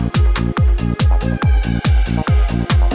Thank you.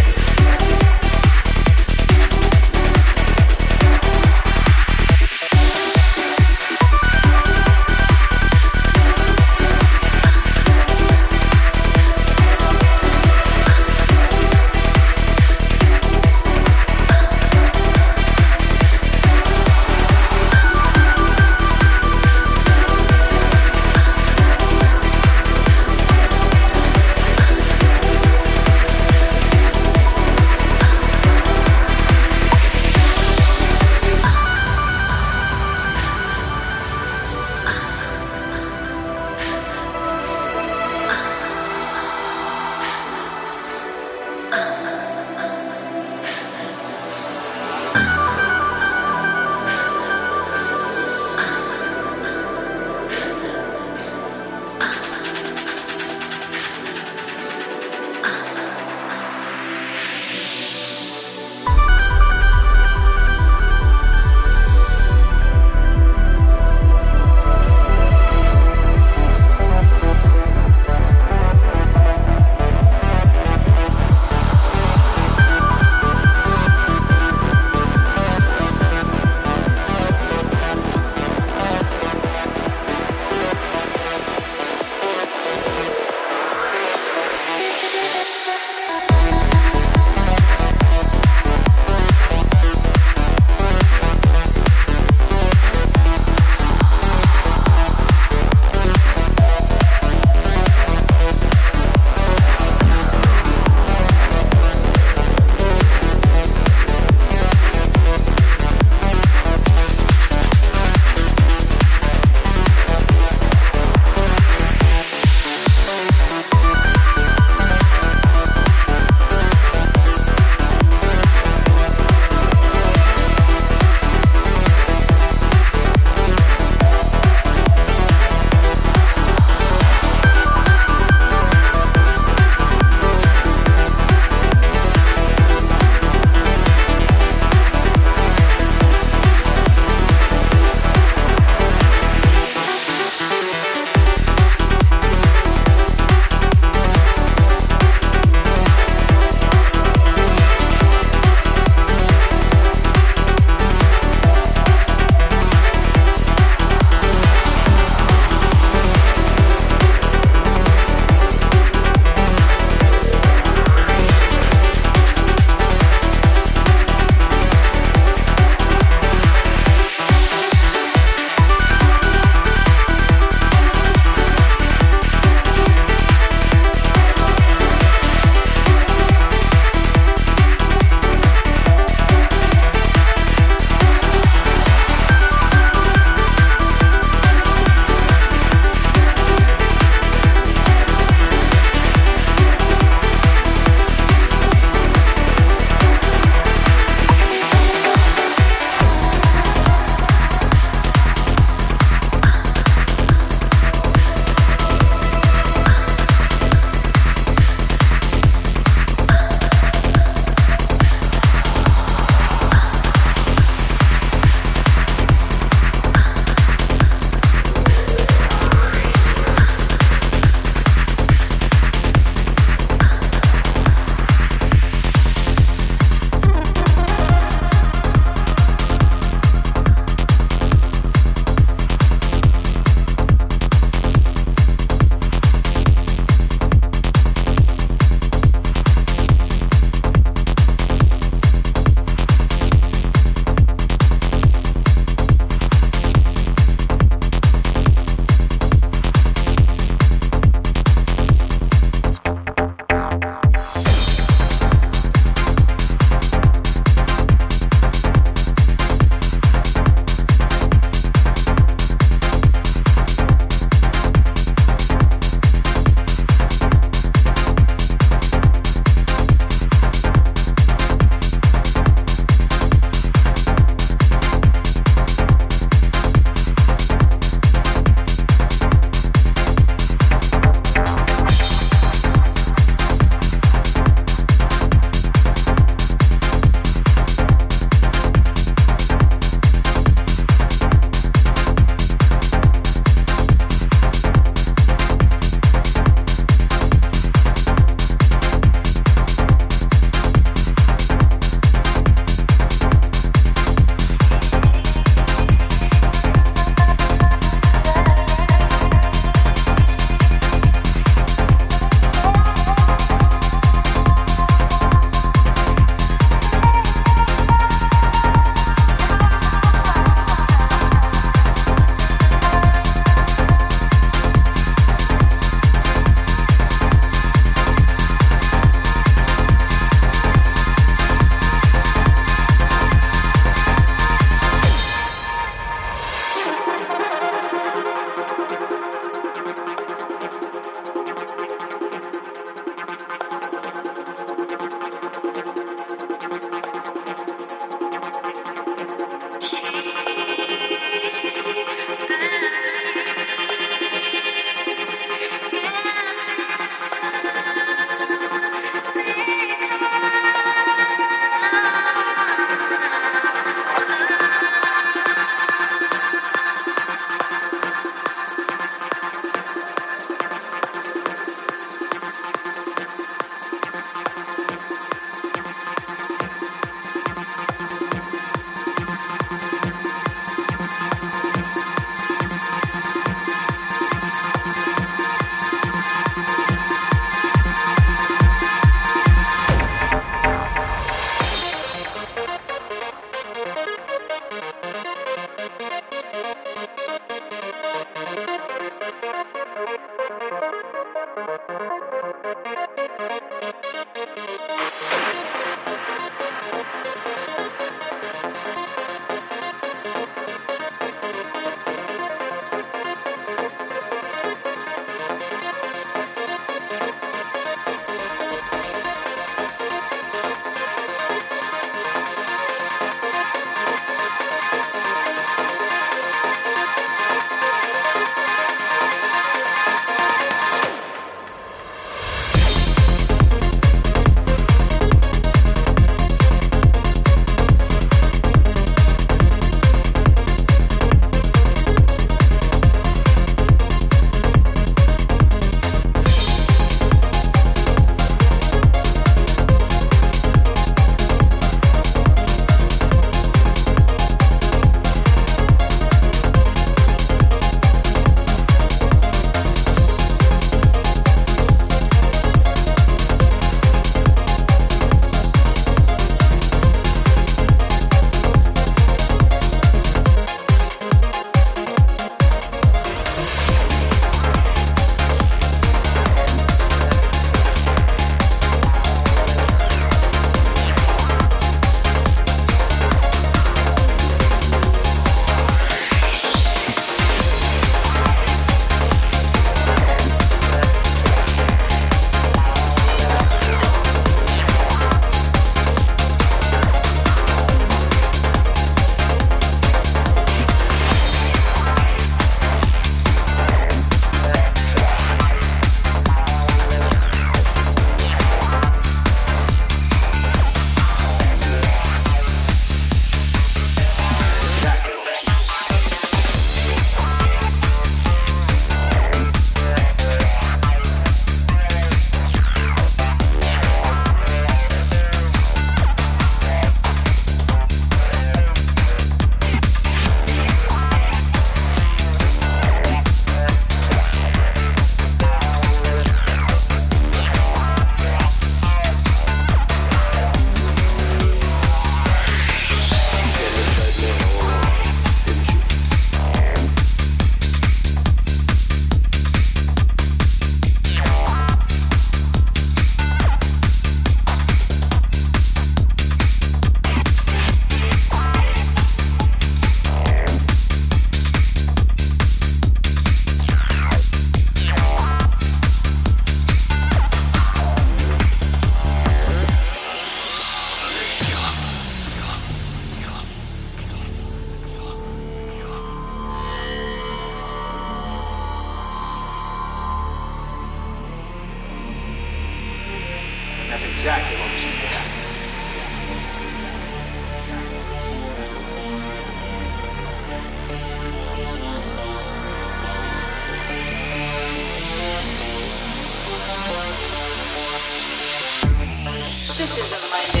This is my name.